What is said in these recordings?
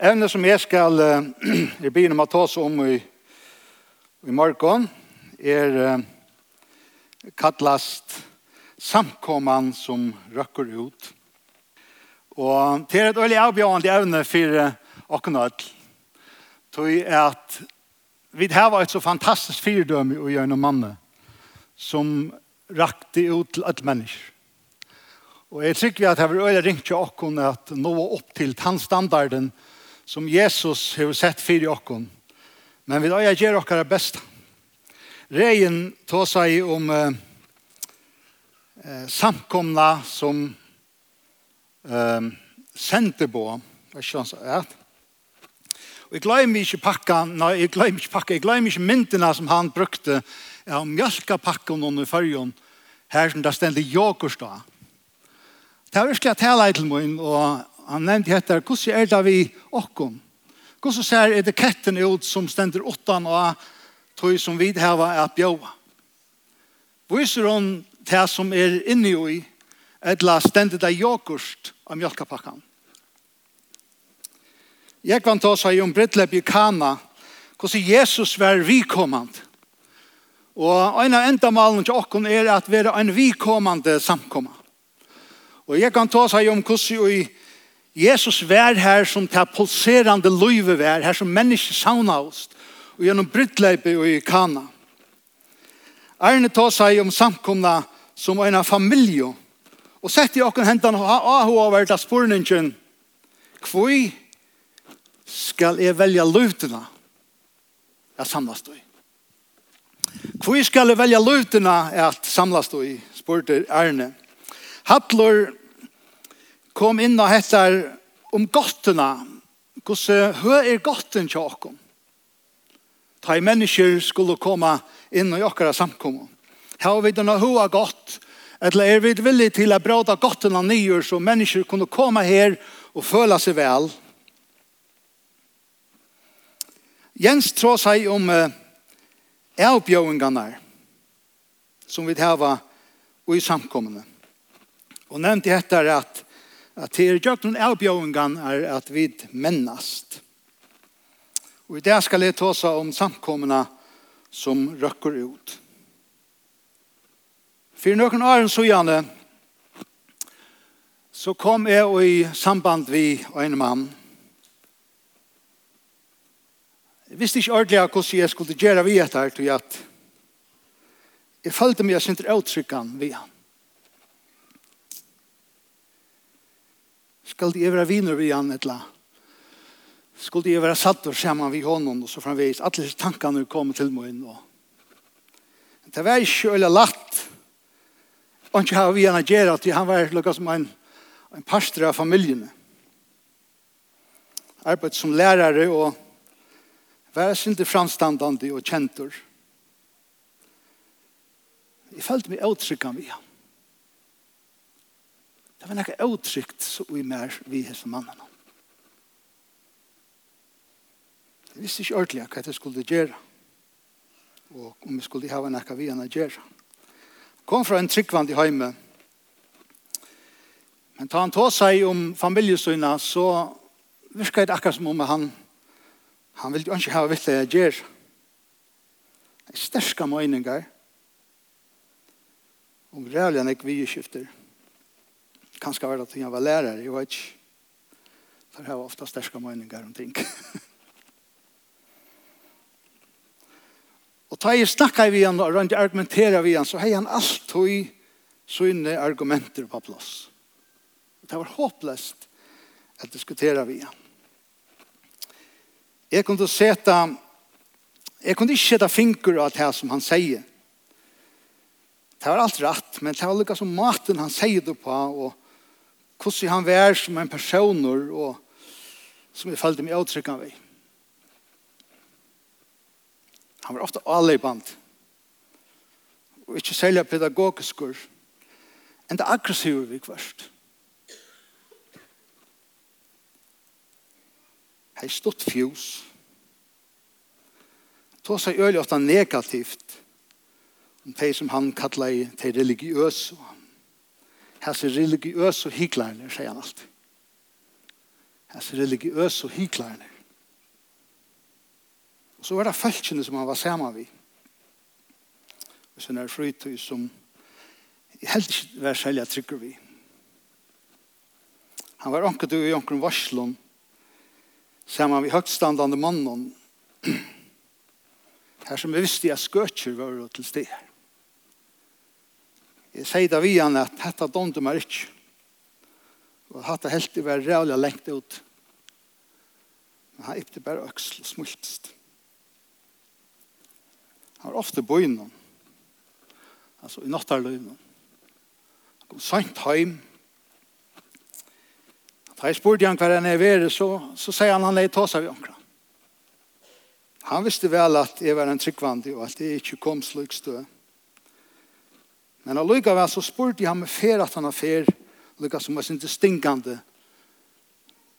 Evne som jeg skal uh, begynne med å ta oss om i, i morgen er uh, kattlast samkomman som røkker ut. Og til et øyelig avbjørende evne for åkken og alle. Tøy at vi har vært så fantastisk fyrdømme å gjøre noen mann som rakte ut til alle mennesker. Og jeg tykker at jeg vil øyelig ringe til åkken at nå opp til tannstandarden standarden som Jesus har sett fyrir okkon. Men vi da jeg gjør okkara besta. Reien tar seg om eh, samkomna som eh, sender på. Jeg skjønner så, ja. Og jeg glemmer ikke pakka, nei, jeg glemmer ikke pakka, jeg glemmer ikke myndina som han brukte av ja, mjölkapakken i fyrjon, her som det stendte jokurs da. Det var virkelig at jeg leid til min, og han nevnte etter, hvordan er det vi åkken? Hvordan ser etiketten ut som stender åttan og tog som vi har er bjøa? Viser hun det som er inne i, eller stender det yoghurt av mjølkepakkan? Jeg kan ta seg om Brittlep i Kana, hvordan Jesus var vikommand. Og en av endamalen til åkken er at vi er en vikommande samkomma. Og jeg kan ta seg om hvordan i Jesus vær her som ta pulserande løyve vær, her som menneske sauna oss, og gjennom brytleipe og i kana. Arne ta seg om samkomna som en av familie, og sett i åkken hentan av hva over til spurningen, skal jeg velja løytene at samlas du i. Hvor skal jeg velja løytene at samlas du i, spurte Arne. Hattlor kom inn og hettar om gottene. Hvordan hø er gotten til dere? Ta i mennesker skulle komme inn og gjøre samkommet. Her vi denne høa gott, eller er vi villige til å bråda gottene nye, så mennesker kunne komme her og føle seg vel. Jens tror seg om uh, avbjøringene som vi har i samkommende. Og nevnte etter at at det er gjort noen avbjøringen er at vi mennast. Og i det skal jeg ta seg om samkommene som røkker ut. For noen år så gjerne så kom jeg i samband vi og en mann. Jeg visste ikke ordentlig hvordan jeg skulle gjøre vi etter, til at jeg følte meg jeg syntes uttrykken vi han. Skal de være viner vi han etla? Skal de være satt og skjemme vi honom og så framvis? Alle disse tankene kommer til meg inn. Og... Det var ikke øyla latt. Og ikke har vi han gjør, at han var lukket som en, en pastor av familien. Arbeid som lærere og være sinte framstandende og kjentor. Jeg følte meg avtrykkan vi han. Det var nekka uttrykt så vi mer vi hese mannen. Jeg visste ikke ordentlig hva jeg skulle gjøre. Og om jeg skulle hava nekka vi henne gjøre. Kom fra en tryggvand i heime. Men ta han ta seg om familjesøyna, så virka det akkurat som om han han ville jo ikke hava vitt det jeg gjør. Det er sterska møyningar. Om rævlig han ikke vi skifter. Kanskje var det at jeg var lærer, jeg vet ikke. For jeg har ofte sterske meninger om ting. og da jeg snakket vi igjen og rundt argumenterer vi igjen, så har han alltid sånne argumenter på plass. Det var håpløst at diskutera vi igjen. Jeg kunne seta, jeg kunne ikke sette finger av det som han sier. Det var alt rett, men det var lukket som maten han sier det på, og hvordan han var som en person og som jeg følte meg avtrykkene ved. Han var ofte avleipant og ikke særlig pedagogisk. enn det aggressive vi kvart. Hei stått fjus. Tå seg øyelig ofte negativt om de som han kallet de religiøse og hans religiøse hyklerne, sier han alltid. Hans religiøse hyklerne. Og så var det følgene som han var sammen med. Og så er det frytøy som helt ikke var særlig trykker vi. Han var anket i anker varslån sammen med høgtstandande mannen her som vi visste jeg skøtjer var til stedet. Jeg sier da vi han at dette dømte meg ikke. Og hatt det helt i var rævlig lengt ut. Men han gikk det bare øksel og smultest. Han var ofte på innom. Altså i nattarløyven. Han kom sent hjem. Da jeg spurte han hva han er ved, så, så sier han han er i tåsa vi omkring. Han visste vel at jeg var en tryggvandig og at jeg ikke kom slik støt. Men allikevel så spurte jeg ham fer at han har fer, lykka som var sin stinkande.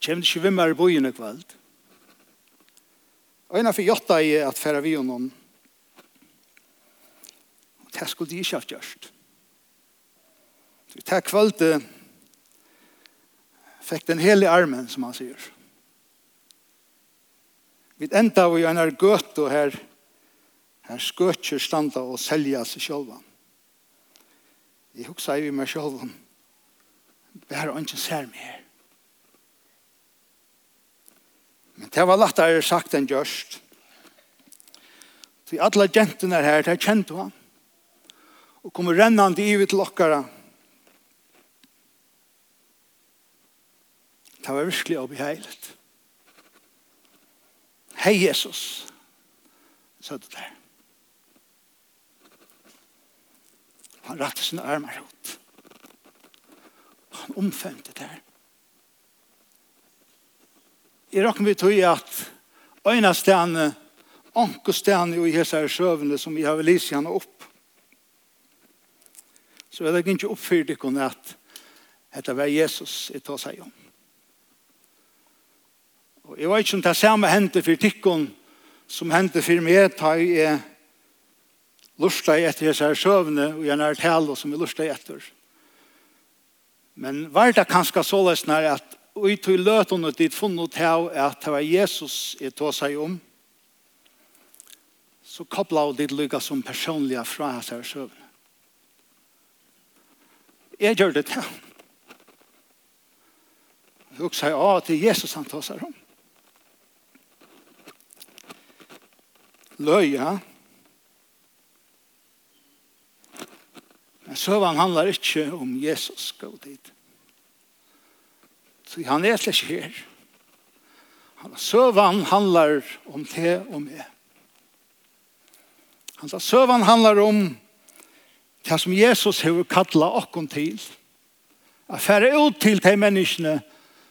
Kjem det ikke vi mer i bojen i kveld? Øyna for jotta i at færa vi honom. Og det skulle de ikke ha gjørst. Det er kveld fikk den hele armen, som han sier. Vi enda vi en er gøt og her, her skøtjer standa og selja seg sjølvan. Jeg husker i meg selv om er ikke ser mer. Men det var lagt der sagt enn gjørst. Så alle jentene her, det er kjent han. Og kommer rennende i til dere. Det var virkelig obeheilet. Hei Jesus, sa det der. Han rattet sine armer ut. Han omfemte det her. Jeg råkker vi tog i at øyne stene, anker stedene i hese her søvende som vi har vel lyst gjerne opp. Så jeg legger ikke oppfyrt ikke om at dette var Jesus i tar seg om. Og jeg vet ikke om det samme hendte for tikkene som hendte for meg, da jeg lusta i etter hese her søvne, og gjerne er tale som vi lustet etter. Men var det kanskje så nær at i tog løtene dit funnet til at det var Jesus i tog seg om, så kobla hun dit lykke som personlige fra hans her søvne. Jeg gjør det til. Jeg husker ja, til Jesus han tog seg om. Løya, ja Men søvann handlar ikkje om Jesus godhet. Så han er slik her. Søvann handlar om te og meg. Han sa søvann handlar om det som Jesus har kattla okkon til. A fære ut til de menneskene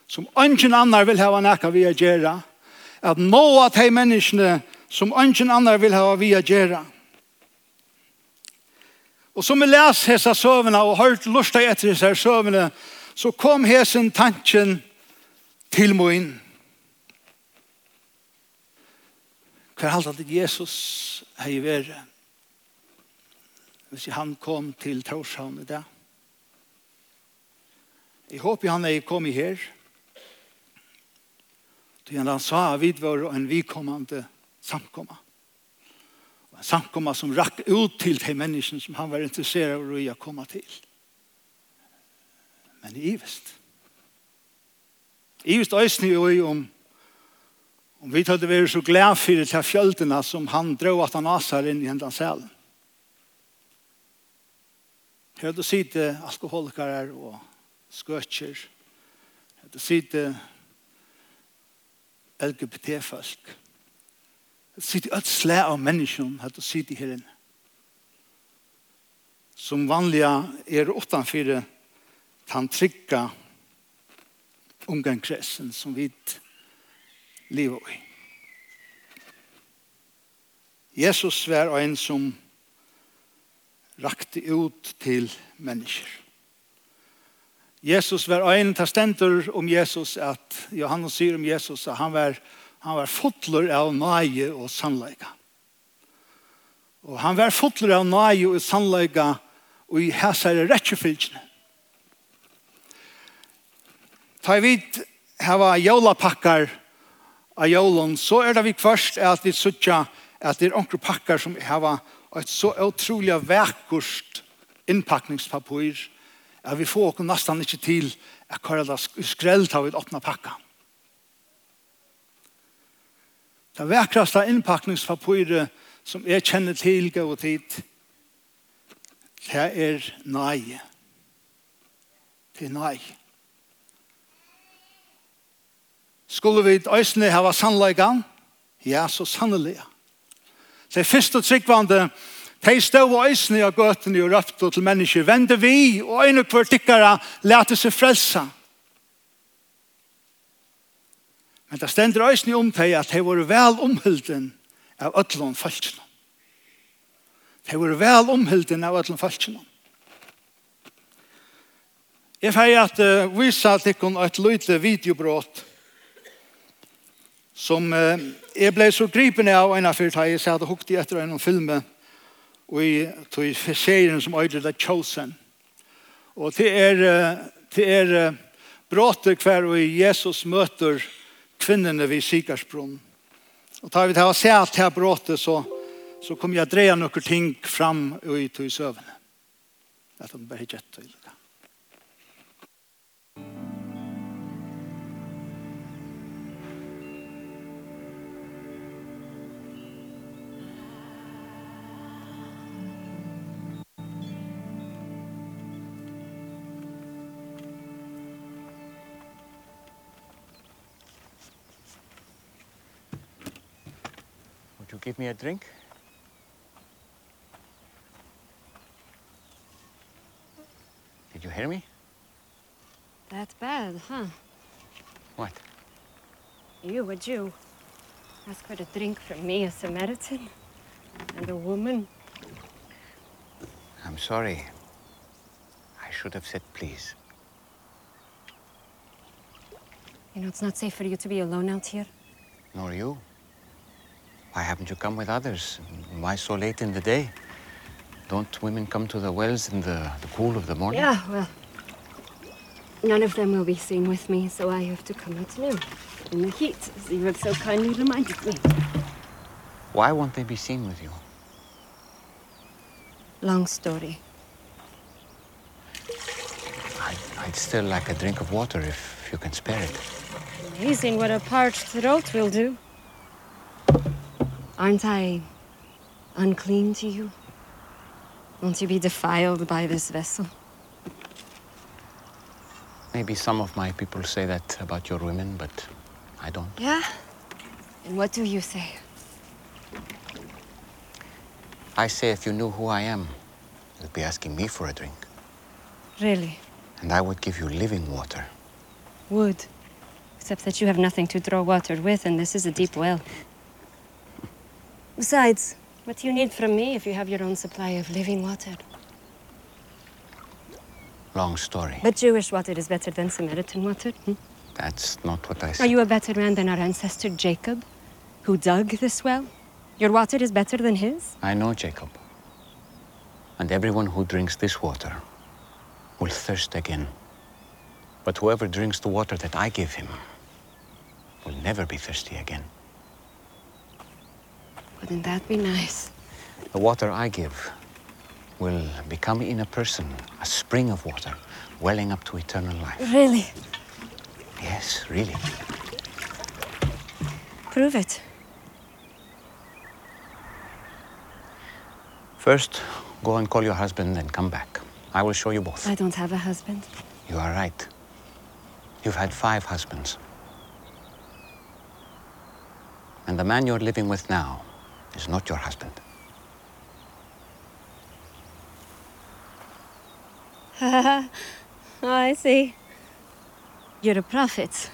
som ønsken annar vil hava nekka vi a gjerra. At nå at de menneskene som ønsken annar vil hava vi a gjerra. Og som vi leser hese søvnene og hørt lustet etter hese søvnene, så kom hese tanken til min. Hver alt at Jesus har i verden. Hvis han kom til Torshavn i dag. Jeg håper han er kommet her. Til han sa at vi var en vikommende samkommet samkomma som rakk ut til de menneskene som han var intresserad av å komma til. Men i ivest. I ivest øyne jo i om om vi hadde vært så glad for det til fjöldene som han drog at han asar inn i hendene selv. Hør du sitte alkoholikere og skøtjer. Hør du sitte LGBT-folk sitt i öll slä av människan här och sitt i inne. Som vanliga är åttan fyra tantrika omgangskretsen som vi lever i. Jesus var en som rakte ut til mennesker. Jesus var en, testenter om Jesus at, Johannes sier om Jesus at han var en Han var fotler av nøye og sannleika. Og han var fotler av nøye og sannleika og i hæsare rettjefylgjene. Ta i vidt hava jolapakkar av jolon, så er det vi først at vi suttja at det er onkru pakkar som hava et så utrolig vekkurst innpakningspapir at vi får okkur nesten ikke til at kvar det skrelt av et åpna pakkar. Det vekraste innpakningspapiret som jeg kjenner til gav tid, det er nei. Det er nei. Skulle vi øsne hava sannleikan? Ja, så sannelig. Det første tryggvande, de stod øsne av gøtene og røpte til mennesker, vende vi og øyne kvartikkere, lete seg frelsa. Men det stender øyne om til at de var vel omhylden av ødlån falskene. De var vel omhylden av ødlån falskene. Jeg feier at uh, vi sa til henne et lydelig videobrott som uh, jeg ble så gripen av en av fyrt jeg sa det hukte etter en film og i tog serien som øyde The Chosen. Og til er, uh, til er uh, brottet hver og Jesus møter uh, kvinnene ved Sikarsbron. Og tar vi til å se at her bråttet, så, så kommer jeg å dreie noen ting fram og ut i søvnene. Det er bare gjett til det. give me a drink? Did you hear me? That's bad, huh? What? You, a Jew, ask for a drink from me, a Samaritan, and a woman. I'm sorry. I should have said please. You know, it's not safe for you to be alone out here. Nor you. Why haven't you come with others? Why so late in the day? Don't women come to the wells in the, the cool of the morning? Yeah, well, none of them will be seen with me, so I have to come at noon. In the heat, as you have so kindly reminded me. Why won't they be seen with you? Long story. I'd, I'd still like a drink of water if you can spare it. Amazing what a parched throat will do. Aren't I unclean to you? Won't you be defiled by this vessel? Maybe some of my people say that about your women, but I don't. Yeah? And what do you say? I say if you knew who I am, you'd be asking me for a drink. Really? And I would give you living water. Would? Except that you have nothing to draw water with, and this is a deep well. Besides, what do you need from me if you have your own supply of living water? Long story. But Jewish water is better than Samaritan water, hmm? That's not what I said. Are you a better man than our ancestor Jacob, who dug this well? Your water is better than his? I know Jacob. And everyone who drinks this water will thirst again. But whoever drinks the water that I give him will never be thirsty again. Wouldn't that be nice? The water I give will become in a person a spring of water welling up to eternal life. Really? Yes, really. Prove it. First, go and call your husband and come back. I will show you both. I don't have a husband. You are right. You've had five husbands. And the man you're living with now is not your husband. oh, I see. You're a prophet.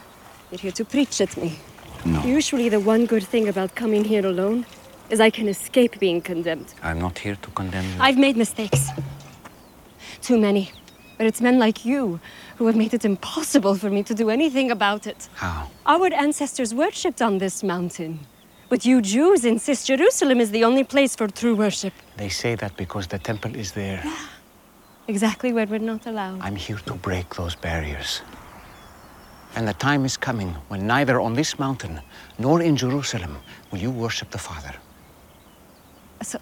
You're here to preach at me. No. Usually the one good thing about coming here alone is I can escape being condemned. I'm not here to condemn you. I've made mistakes. Too many. But it's men like you who have made it impossible for me to do anything about it. How? Our ancestors worshipped on this mountain. But you Jews insist Jerusalem is the only place for true worship. They say that because the temple is there. Exactly where we're not allowed. I'm here to break those barriers. And the time is coming when neither on this mountain nor in Jerusalem will you worship the Father. So,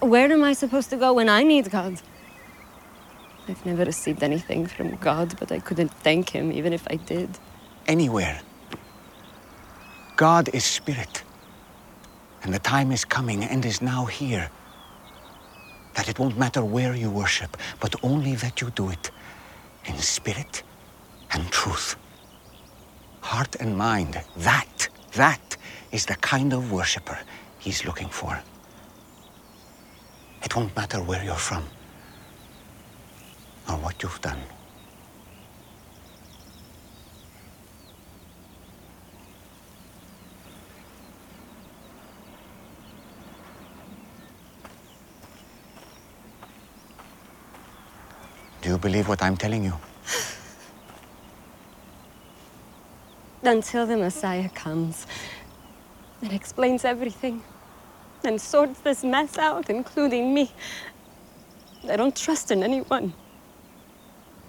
where am I supposed to go when I need God? I've never received anything from God, but I couldn't thank him even if I did. Anywhere. God is spirit. And the time is coming and is now here that it won't matter where you worship, but only that you do it in spirit and truth. Heart and mind, that, that is the kind of worshipper he's looking for. It won't matter where you're from or what you've done. believe what I'm telling you. Until the Messiah comes and explains everything and sorts this mess out, including me, I don't trust in anyone.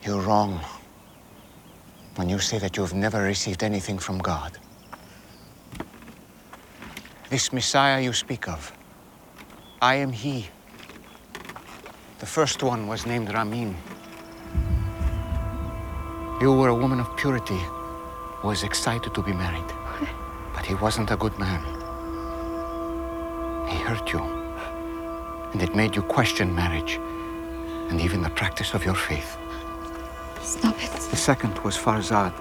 You're wrong when you say that you've never received anything from God. This Messiah you speak of, I am he. The first one was named Ramin. You were a woman of purity who was excited to be married. But he wasn't a good man. He hurt you. And it made you question marriage and even the practice of your faith. Stop it. The second was Farzad.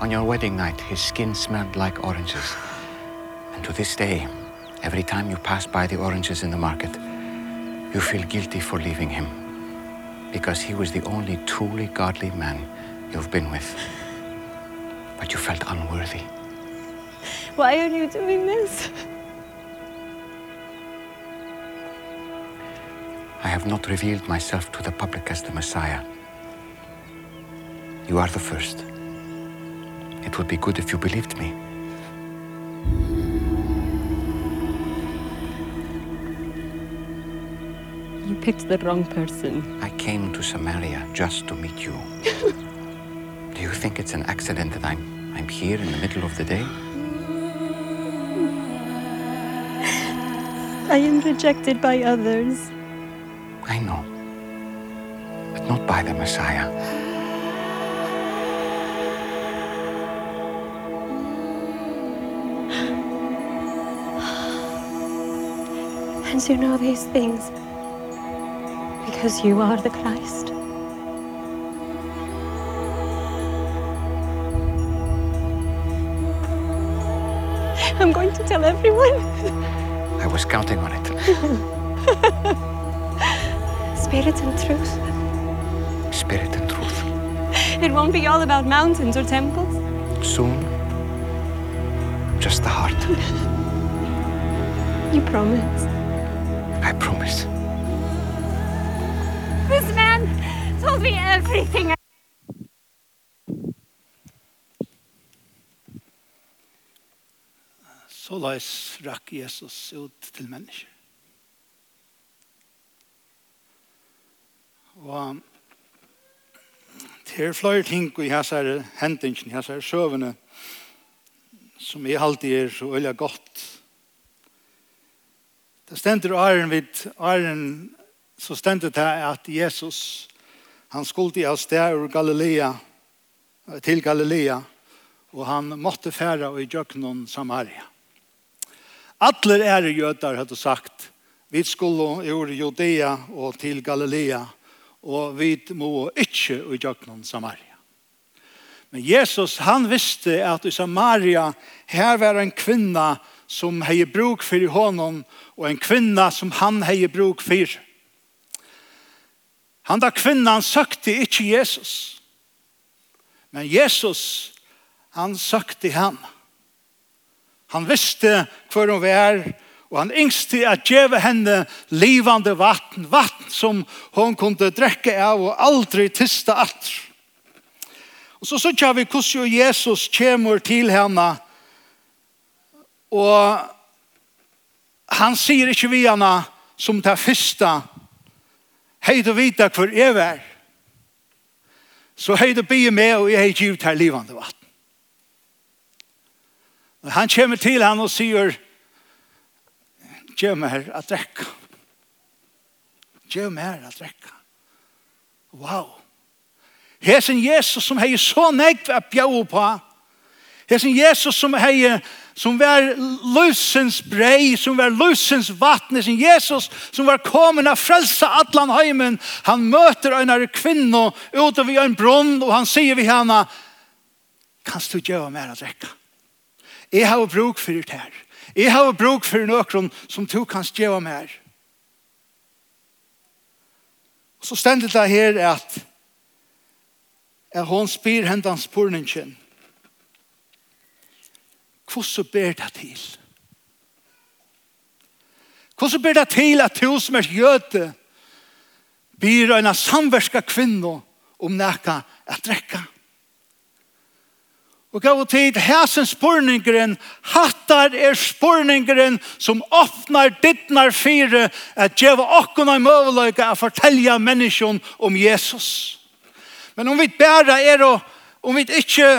On your wedding night, his skin smelled like oranges. And to this day, every time you pass by the oranges in the market, you feel guilty for leaving him because he was the only truly godly man you've been with. But you felt unworthy. Why are you doing this? I have not revealed myself to the public as the Messiah. You are the first. It would be good if you believed me. picked the wrong person. I came to Samaria just to meet you. Do you think it's an accident that I'm I'm here in the middle of the day? I am rejected by others. I know. But not by the Messiah. And you know these things because you are the Christ. I'm going to tell everyone. I was counting on it. Spirit and truth. Spirit and truth. It won't be all about mountains or temples. Soon, just the heart. you promise? I promise. told me everything. Så løs rakk Jesus ut til mennesker. Og det er flere ting i hessere hendingen, hessere søvende, som jeg alltid er så øyelig godt. Det stender åren vid åren så stender det at Jesus Han skulle av sted ur Galilea, til Galilea, og han måtte færa i Jøknon Samaria. Alle er jøder, hadde sagt, vi skulle ur Judea og til Galilea, og vi må ikke i Jøknon Samaria. Men Jesus, han visste at i Samaria, her var en kvinna som hei bruk for honom, og en kvinna som han hei bruk for. Han da kvinnan søkte ikke Jesus. Men Jesus, han søkte han. Han visste hvor hun var, og han yngste at djeve henne livande vatten, vatten som hun kunne drekke av og aldri tiste alt. Og så sørger vi hvordan Jesus kommer til henne, og han sier ikke vi henne som det første hei du vita hver jeg var, så hei du bygge med og jeg hei givet her livande vatten. Og han kommer til han og sier, gjør meg her at drekka. Gjør meg her at drekka. Wow. Hesen Jesus som hei så negv at bjau på, Hesen Jesus som hei som var løsens brei, som var løsens vattne, som Jesus, som var kommet av frelsa atlan heimen, han møter en av kvinno ute vid en brunn, og han sier vi henne, kan du gjøre mer å drekke? Jeg har bruk for det her. Jeg har bruk for noen som du kan gjøre mer. Og så stendet det her at at hon spyr hendans porningen, hvordan ber det til? Hvordan ber det til at du som er jøte blir en samverska kvinne om nækka at drekka? Og gav tid, hæsen spurningeren, hattar er spurningeren som åpnar dittnar fire at djeva okkona i møveløyga a fortelja menneskjon om Jesus. Men om vi bæra er og om vi ikke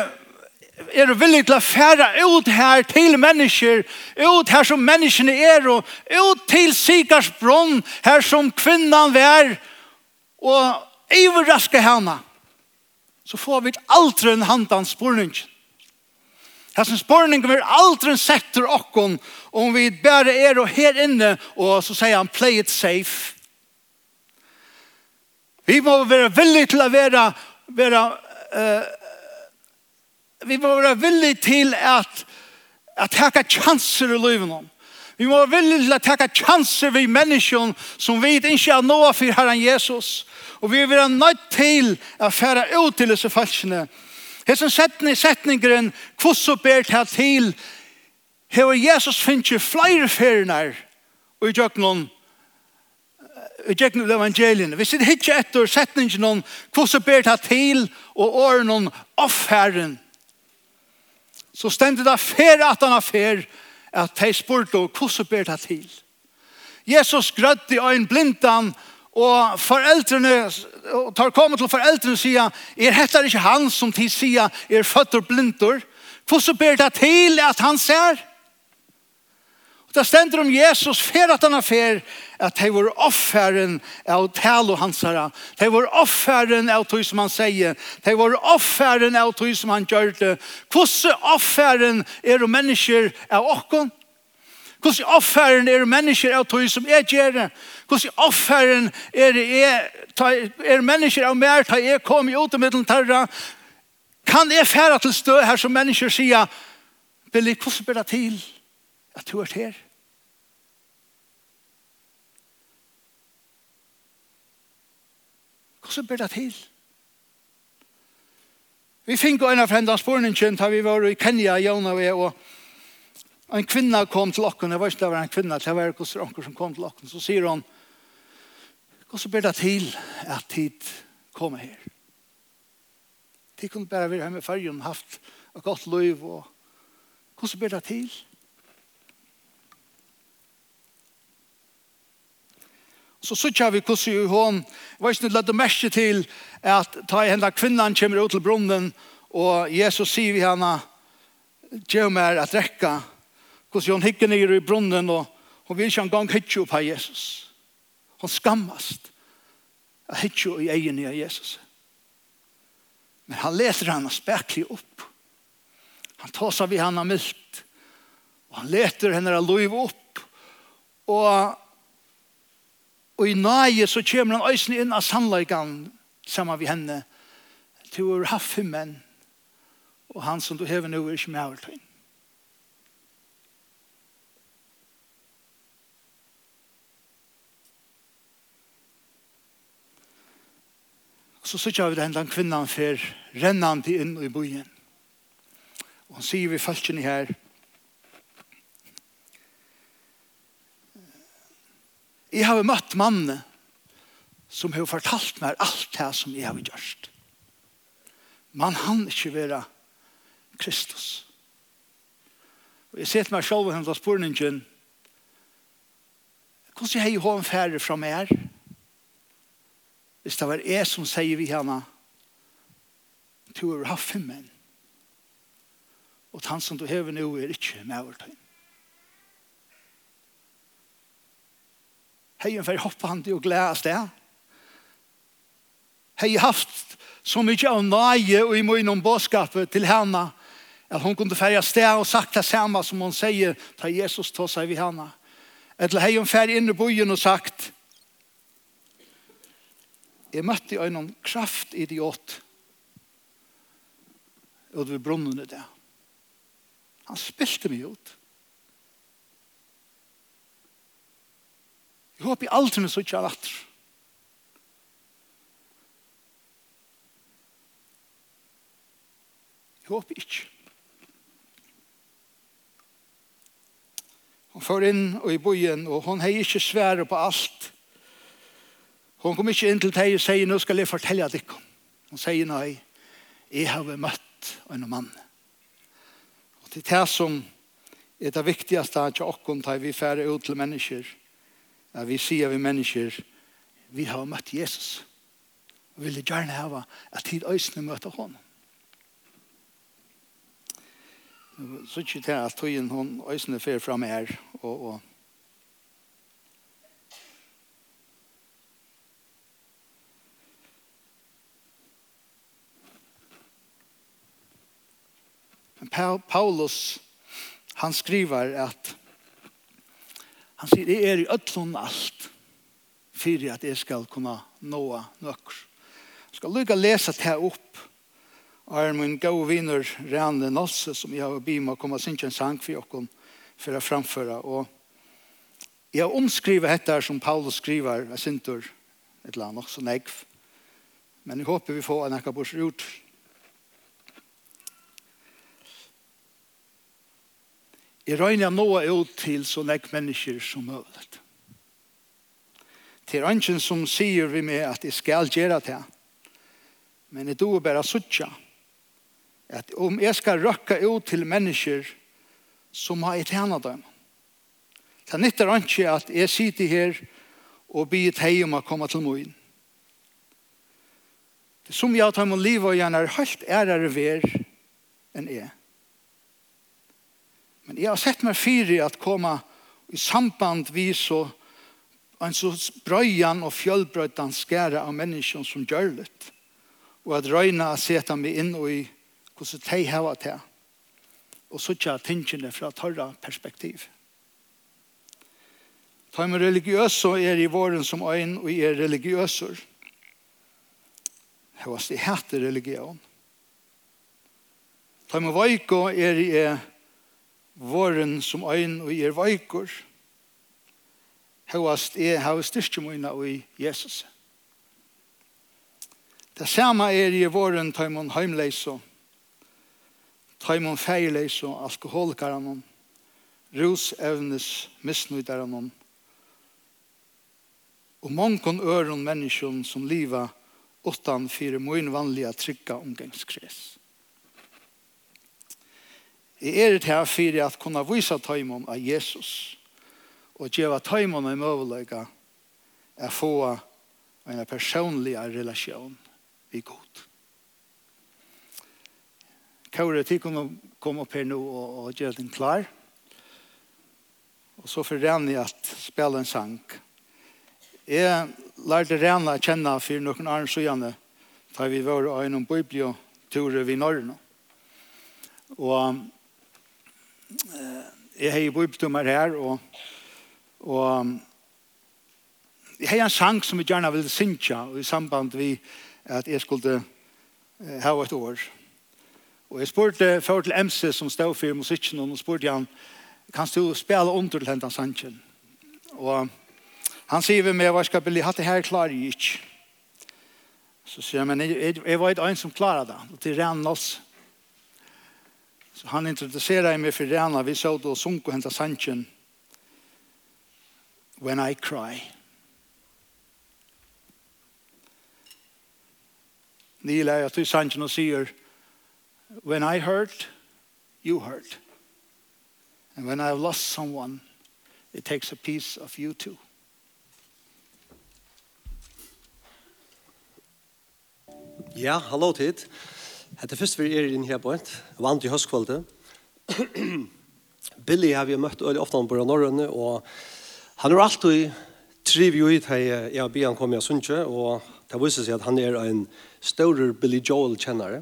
er villig til å fære ut her til mennesker, ut her som menneskene er, og ut til Sikars bronn, her som kvinnan vær, og iverraske henne, så får vi aldri en handan spurning. som spurning vil aldri setter okkon om vi bare er og her inne, og så sier han, play it safe. Vi må være villig til å være, være uh, vi må være villige til at, at taka chanser i livet. Vi må være villige til at taka chanser vi menneskene som vi ikke har noe for Herren Jesus. Og vi vil være nødt til å fære ut til disse falskene. Hesen setning, setningren, hvordan ber det til Heva Jesus finnje flere ferinar og i djøknon i djøknon evangelien. Vi sitter hitje etter setningen om hvordan ber til og åren om offherren så stendte det fer at han fer, at de spurte og hvordan ber det til. Jesus grødde i øyn blindan, og foreldrene, og tar kommet til foreldrene og sier, er dette ikke han som de sier, er født og blindur, hvordan ber det til at han ser? Og det stender om Jesus fer at han er fer, at hei var offeren av tal og hans herre. Hei var offeren av tog som han sier. Det var offeren av tog som han gjør det. Hvordan offeren er det mennesker av åkken? Hvordan offeren er det mennesker av tog som jeg gjør det? Hvordan offeren er, er, er mennesker av mer da jeg kom i utemiddelen terra? Kan jeg fære til stø her som mennesker sier, Billy, hvordan blir det til? at du er her. Hvordan blir det til? Vi fikk en av frendene spørningen da vi var i Kenya, Jona og jeg, og en kvinne kom til okken, jeg vet ikke det var en kvinne, det var en onker som kom til okken, så sier hun, hvordan blir det til at tid kommer her? De kunne bare være hjemme i fargen, haft et godt liv, og hvordan blir det til? så sykja vi hvordan i hån, var ikke nødvendig merke til at ta i kvinnan kommer ut til brunnen, og Jesus sier vi henne, gjør att at rekka, hvordan hun hikker ned i brunnen, og hun vil ikke engang hikke opp av Jesus. Hun skammast at hikke i egen av Jesus. Men han leser henne speklig opp. Han tar seg ved henne mildt, og han leter henne av liv opp, og Og i nøye så kommer han øyne inn av sannleikene sammen med henne. Til å ha fem menn. Og han som du hever nå er ikke med over til. Så sitter vi den kvinnan for rennande inn i byen. Og han sier vi falskene her, Jeg har møtt mannen som har fortalt meg alt det som jeg har gjort. Man han ikke være Kristus. Og jeg ser til meg selv og hentet spørningen hvordan har jeg hånd færre fra meg hvis det var jeg som sier vi henne du har haft fem menn og han som du hever nå er ikke med over til Heien fer hoppande og glede oss det. Hei haft så mykje av nøye og i munnen bådskapet til henne at hon kunde färja sted og sagt det samme som hon sier ta Jesus ta seg vid henne. Eller hei hon färja inn i bojen og sagt Jeg møtte jo noen kraftidiot og det var brunnen i det. Han spilte meg ut. Jeg håper jeg aldri med sånn av atter. Jeg håper ikke. Hun får inn og i bojen, og hun har ikke svære på alt. Hun kom ikke inn til deg og sier, nå skal jeg fortelle deg. Hun sier, nei, jeg har møtt en mann. Og til det som er det viktigste at jeg ikke tar vi færre ut til mennesker, at vi sier vi mennesker, vi har møtt Jesus. Og vil gjerne hava at tid øysene møter honom. Så ikke til at tøyen hun øysene fer fram her, og, og Paulus, han skriver at Han sier, jeg er i ødlån alt, for at jeg skal kunne nå nøkker. Jeg skal lykke å lese det opp, og er min gode viner, Rane Nosse, som jeg har bimt å komme og synge en sang for dere, for å framføre. Og jeg har omskrivet dette som Paulus skriver, jeg synes, et eller annet, også negv. Men jeg håper vi får en akkurat bort ut Jeg røyner nå ut til så nek mennesker som mulig. Til er ønsken som sier vi med at jeg skal gjøre det. Men jeg tror bare suttje. at om jeg skal røkke ut til mennesker som har et henne dem. Det er nytt ikke at jeg sitter her og blir et hei om å komme til moen. Det som jeg tar med livet og gjerne er helt ærere ver enn jeg. Men jeg har sett meg fire at komme i samband vi så en så brøyan og fjølbrøytan skære av menneskene som gjør litt. Og at røyna seta meg inn og i hvordan de har vært her. Og så tja tingene fra tørre perspektiv. Ta med religiøs så er i våren som øyn og er religiøser. Hevast det hete religion. Ta med veiko er i er våren som øyn og er veikur, høyast er hava styrke møyna i Jesus. Det samme er i våren tøymon heimleis og tøymon feirleis og alkoholikaran rus evnes misnøydaran og mongon øron menneskjon som liva utan fyrir møyn vanliga trygga omgangskrets. Jeg er det her for at kunne vise tøymon av Jesus og gjøre tøymon en mulighet er få en personlig relasjon i god. Kåre, til kunne komme opp her nå og, og gjøre den klar. Og så for Renny at spille en sang. Jeg lærte Renny å kjenne for noen år siden da vi var og en bibliotur i Norge. Og jeg har jo bøybestummer her, og, og jeg har en sang som jeg gjerne vil synge, og i samband med at jeg skulle ha et år. Og jeg spurte før til MC som stod for musikken, og spurte han, kan du spille under til hentan sangen? Og han sier vi med, hva skal bli hatt det her klarer jeg ikke. Så sier han, men jeg, jeg, jeg var et øyne som klarer det, og til ren oss han introducerade mig för Rihanna. Vi såg då sunk och hämtade Sanchen. When I cry. Ni lär jag till Sanchen och säger When I hurt, you hurt. And when I've lost someone, it takes a piece of you too. Ja, hallo tid. Hette først vi er inn her på et, vant i høstkvalde. Billy har vi møtt ofta ofte på Norrønne, og han er alltid triv jo ut her jeg og Bian kom jeg sunnkje, og det viser seg at han er en større Billy Joel-kjennere.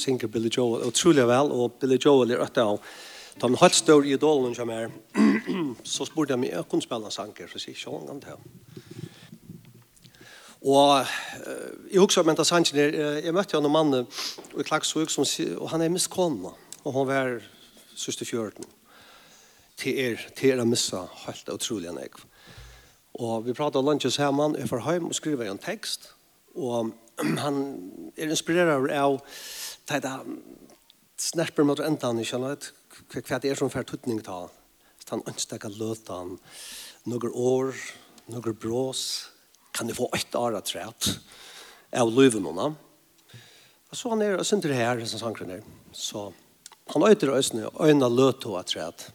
Synker Billy Joel utrolig vel, og Billy Joel er øtta av Da han holdt større idolen som er, så spurte jeg meg, jeg kunne spille en sanger, for å si, sjån det. Og uh, jeg husker med Sanchen, uh, jeg møtte en mann i Klagsvøk, som, og han er miskånda, og han var søster 14. Til er, til er missa, helt utrolig enn jeg. Og vi pratet lunches man jeg får hjem og skriver en tekst, og han er inspireret av det da snerper mot endan, ikke sant? Hva det er som fer tutning ta. Så han ønsker ikke løte han noen år, noen brås, kan du få ett år træt av löven hon. Så han är synd det här som sankren där. Så han öter ösnen och öna löt och.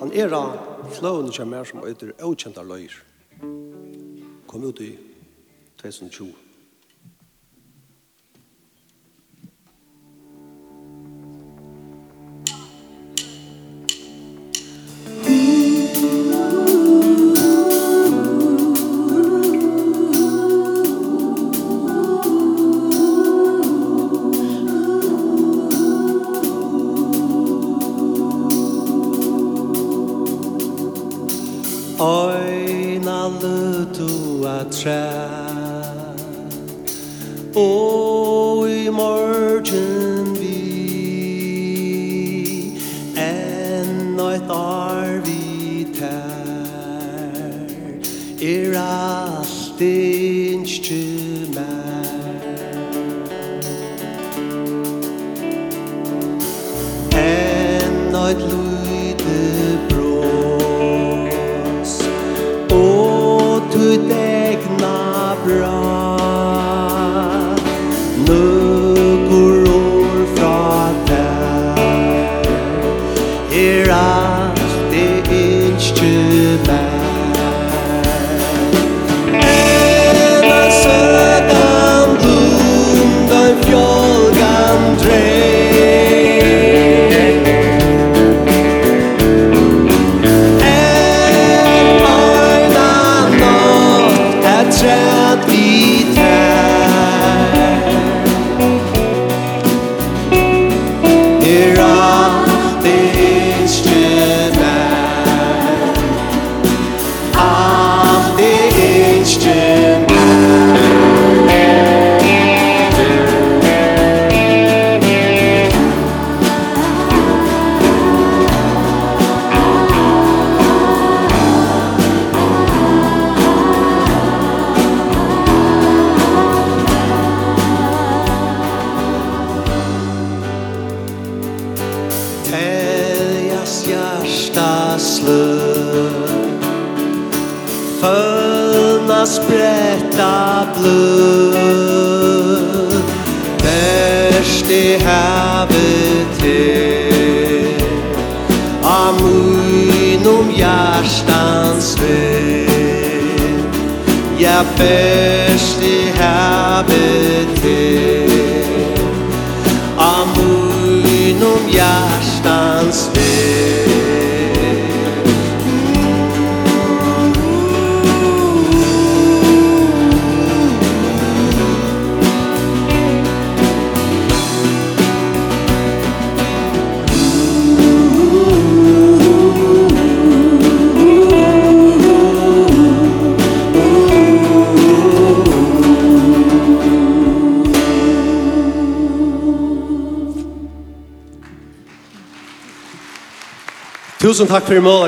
Han är då flån som är som öter okända löjer. Kom ut i 2020. hjertans vei Ja, best i herbet til Amun om hjertans vei Tusen takk for i mål,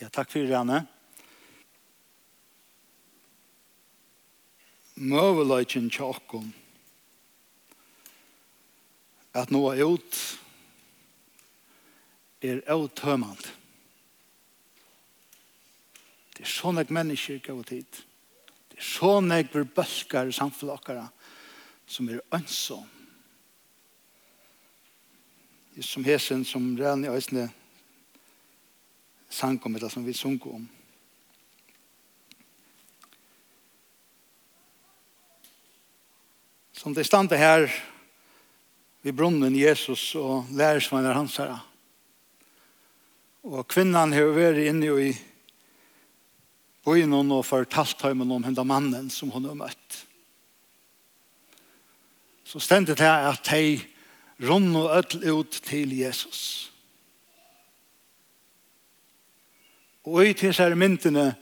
Ja, takk for i Ranne. Møveløyken tjokken at nå er ut er avtømant. Det er sånn at mennesker gav tid. Det er så at vi bølger samfunnet som er ønsom. Det er som hesen som redan i øsne sang om, eller som vi sunk om. Som det stande her, vi brunnen Jesus og lærersvannar hans herre. Og kvinnan har vært inne i byen og fortalt ham om henne mannen som hun har møtt. Så stendet her at de rundt og ødel ut til Jesus. Og i til seg myndene,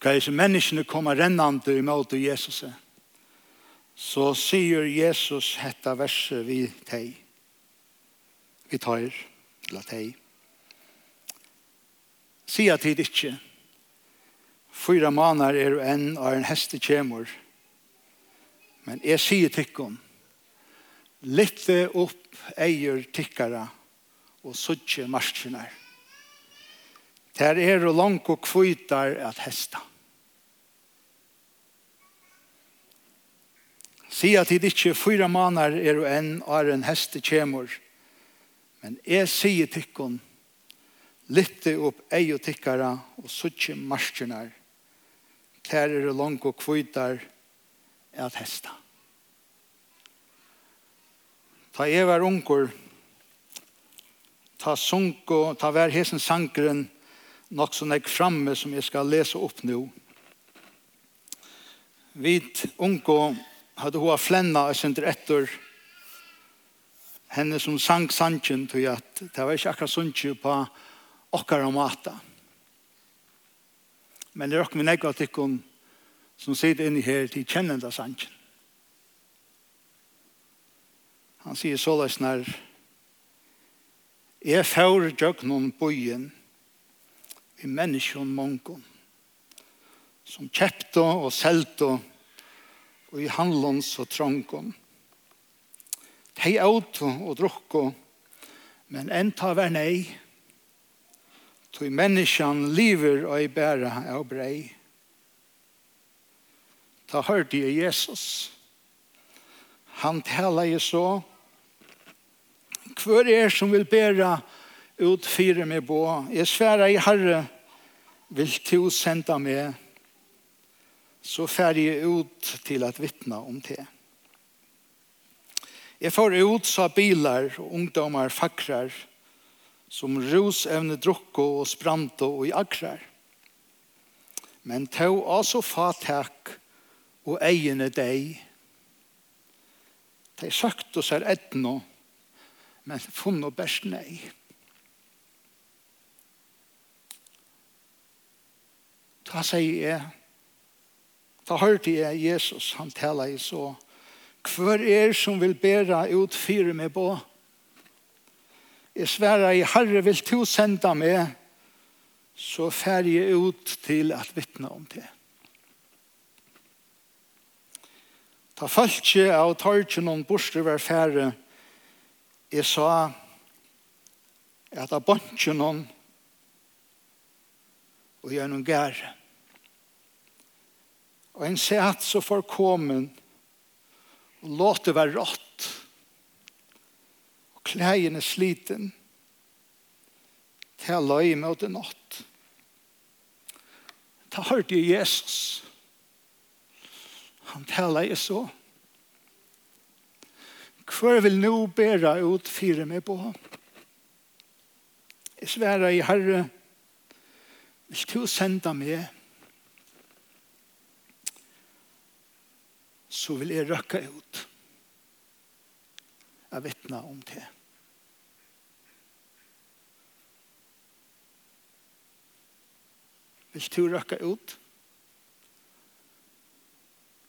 hva disse menneskene kommer rennende imot Jesus, så sier Jesus dette verset vi teg. Vi tar, la teg. Sia tid ikke. Fyra manar er enn av en heste kjemur. Men jeg sier tikkum. Litte opp eier tikkara og suttje marskinar. Der er og langt og kvitar at hesta. Sia tid ikke fyra manar er enn av en heste kjemur. Men jeg sier tikkum lytte opp ei og tikkara og suttje marskjernar. Tærer og langt og kvitar at hesta. Ta jeg var unger, ta sunko, ta vær hesen sankeren, nok som jeg framme som jeg skal lese opp nå. Vit unko hadde hoa flenna og sender etter henne som sank sanken, til at det var ikke akkurat sunke på okkar om mata. Men det er okkar min ega tikkun som sitter inne her til kjennenda sannsyn. Han sier så når Jeg får djøknon bøyen i menneskjon mongon som kjepto og selto og i handlons og trongon. Hei auto og drukko, men enn ta vær nei, Tog menneskjan liver og i bæra av brei. Ta hørte jeg Jesus. Han tala jeg så. Hvor er som vil bæra ut fire med bå? Jeg sværa i Herre vil to senda meg så fær jeg ut til at vittna om det. Jeg får ut, sa bilar og ungdomar fakrar, som rosevne drukko og spranto og i akrar. Men tau altså fatak og egene deg. De sagt oss er etno, men funno best nei. Ta sier jeg, Da hørte jeg Jesus, han taler i så. Hver er som vil bæra ut fire med båt? Jeg sverre i Herre vil to senda meg, så fær jeg ut til at vittne om det. Ta falskje av torkje noen borste var færre, jeg sa at av bantje noen og gjennom gære. Og en sett så forkommen og låte være rått klægen er sliten, til løy med det nått. Da hørte jeg Jesus. Han taler jeg så. Hvor vil nå bære ut fire meg på? Jeg sværer i Herre, vil du sende meg, så vil jeg røkke ut. Jeg vittner om det. Vil du røkke ut?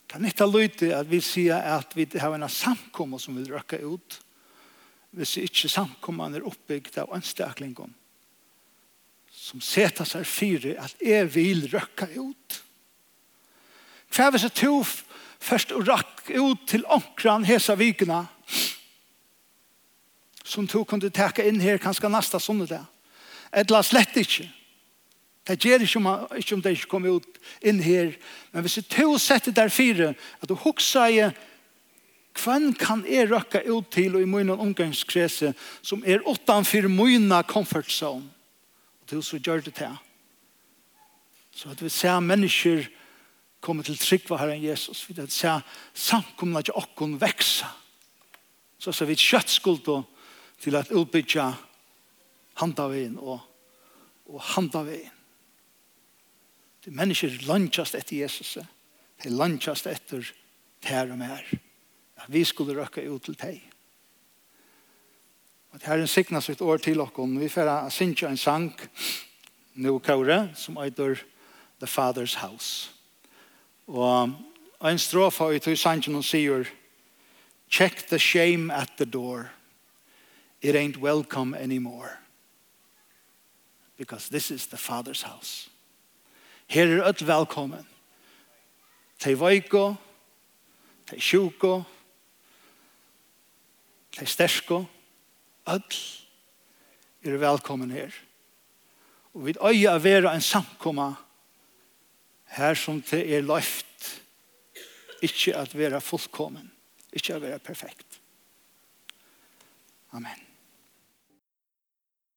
Kan ikke lytte at vi sier at vi har en samkommer som vil røkke ut hvis ikke samkommene er oppbygd av anstaklingom som setter seg fire at jeg vil røkke ut. Hva hvis jeg tog først og rakk ut til omkran hese vikene som tog kunne takke inn her kanskje neste sånne der. Eller slett ikke. Det gjør ikke om, ikke om det ikke kommer ut inn her. Men hvis du setter der fire, at du hokser i Kvann kan jeg røkke ut til og i munnen omgangskrese som er utenfor munnen comfort zone. Og til så gjør det til. Så at vi ser mennesker komme til trygg var Herren Jesus. Vi ser samkomna til åkken vekse. Så ser vi kjøttskuld til at utbytja handavien og, og handavien. Det er mennesker lunchast etter Jesus. Det er lønnsast etter her og mer. At vi skulle røkke ut til deg. Og det her er en sikna sitt år til okken. Vi får synge en sang nå kåre som heter The Father's House. Og en strofa i tog sangen og sier Check the shame at the door. It ain't welcome anymore. Because this is the Father's house. Her er öll velkommen. Te veiko, te sjuko, te stersko, öll er velkommen her. Og vi øye av vera en samkomma her som det er løft, ikke at vera fullkommen, ikke at vera perfekt. Amen.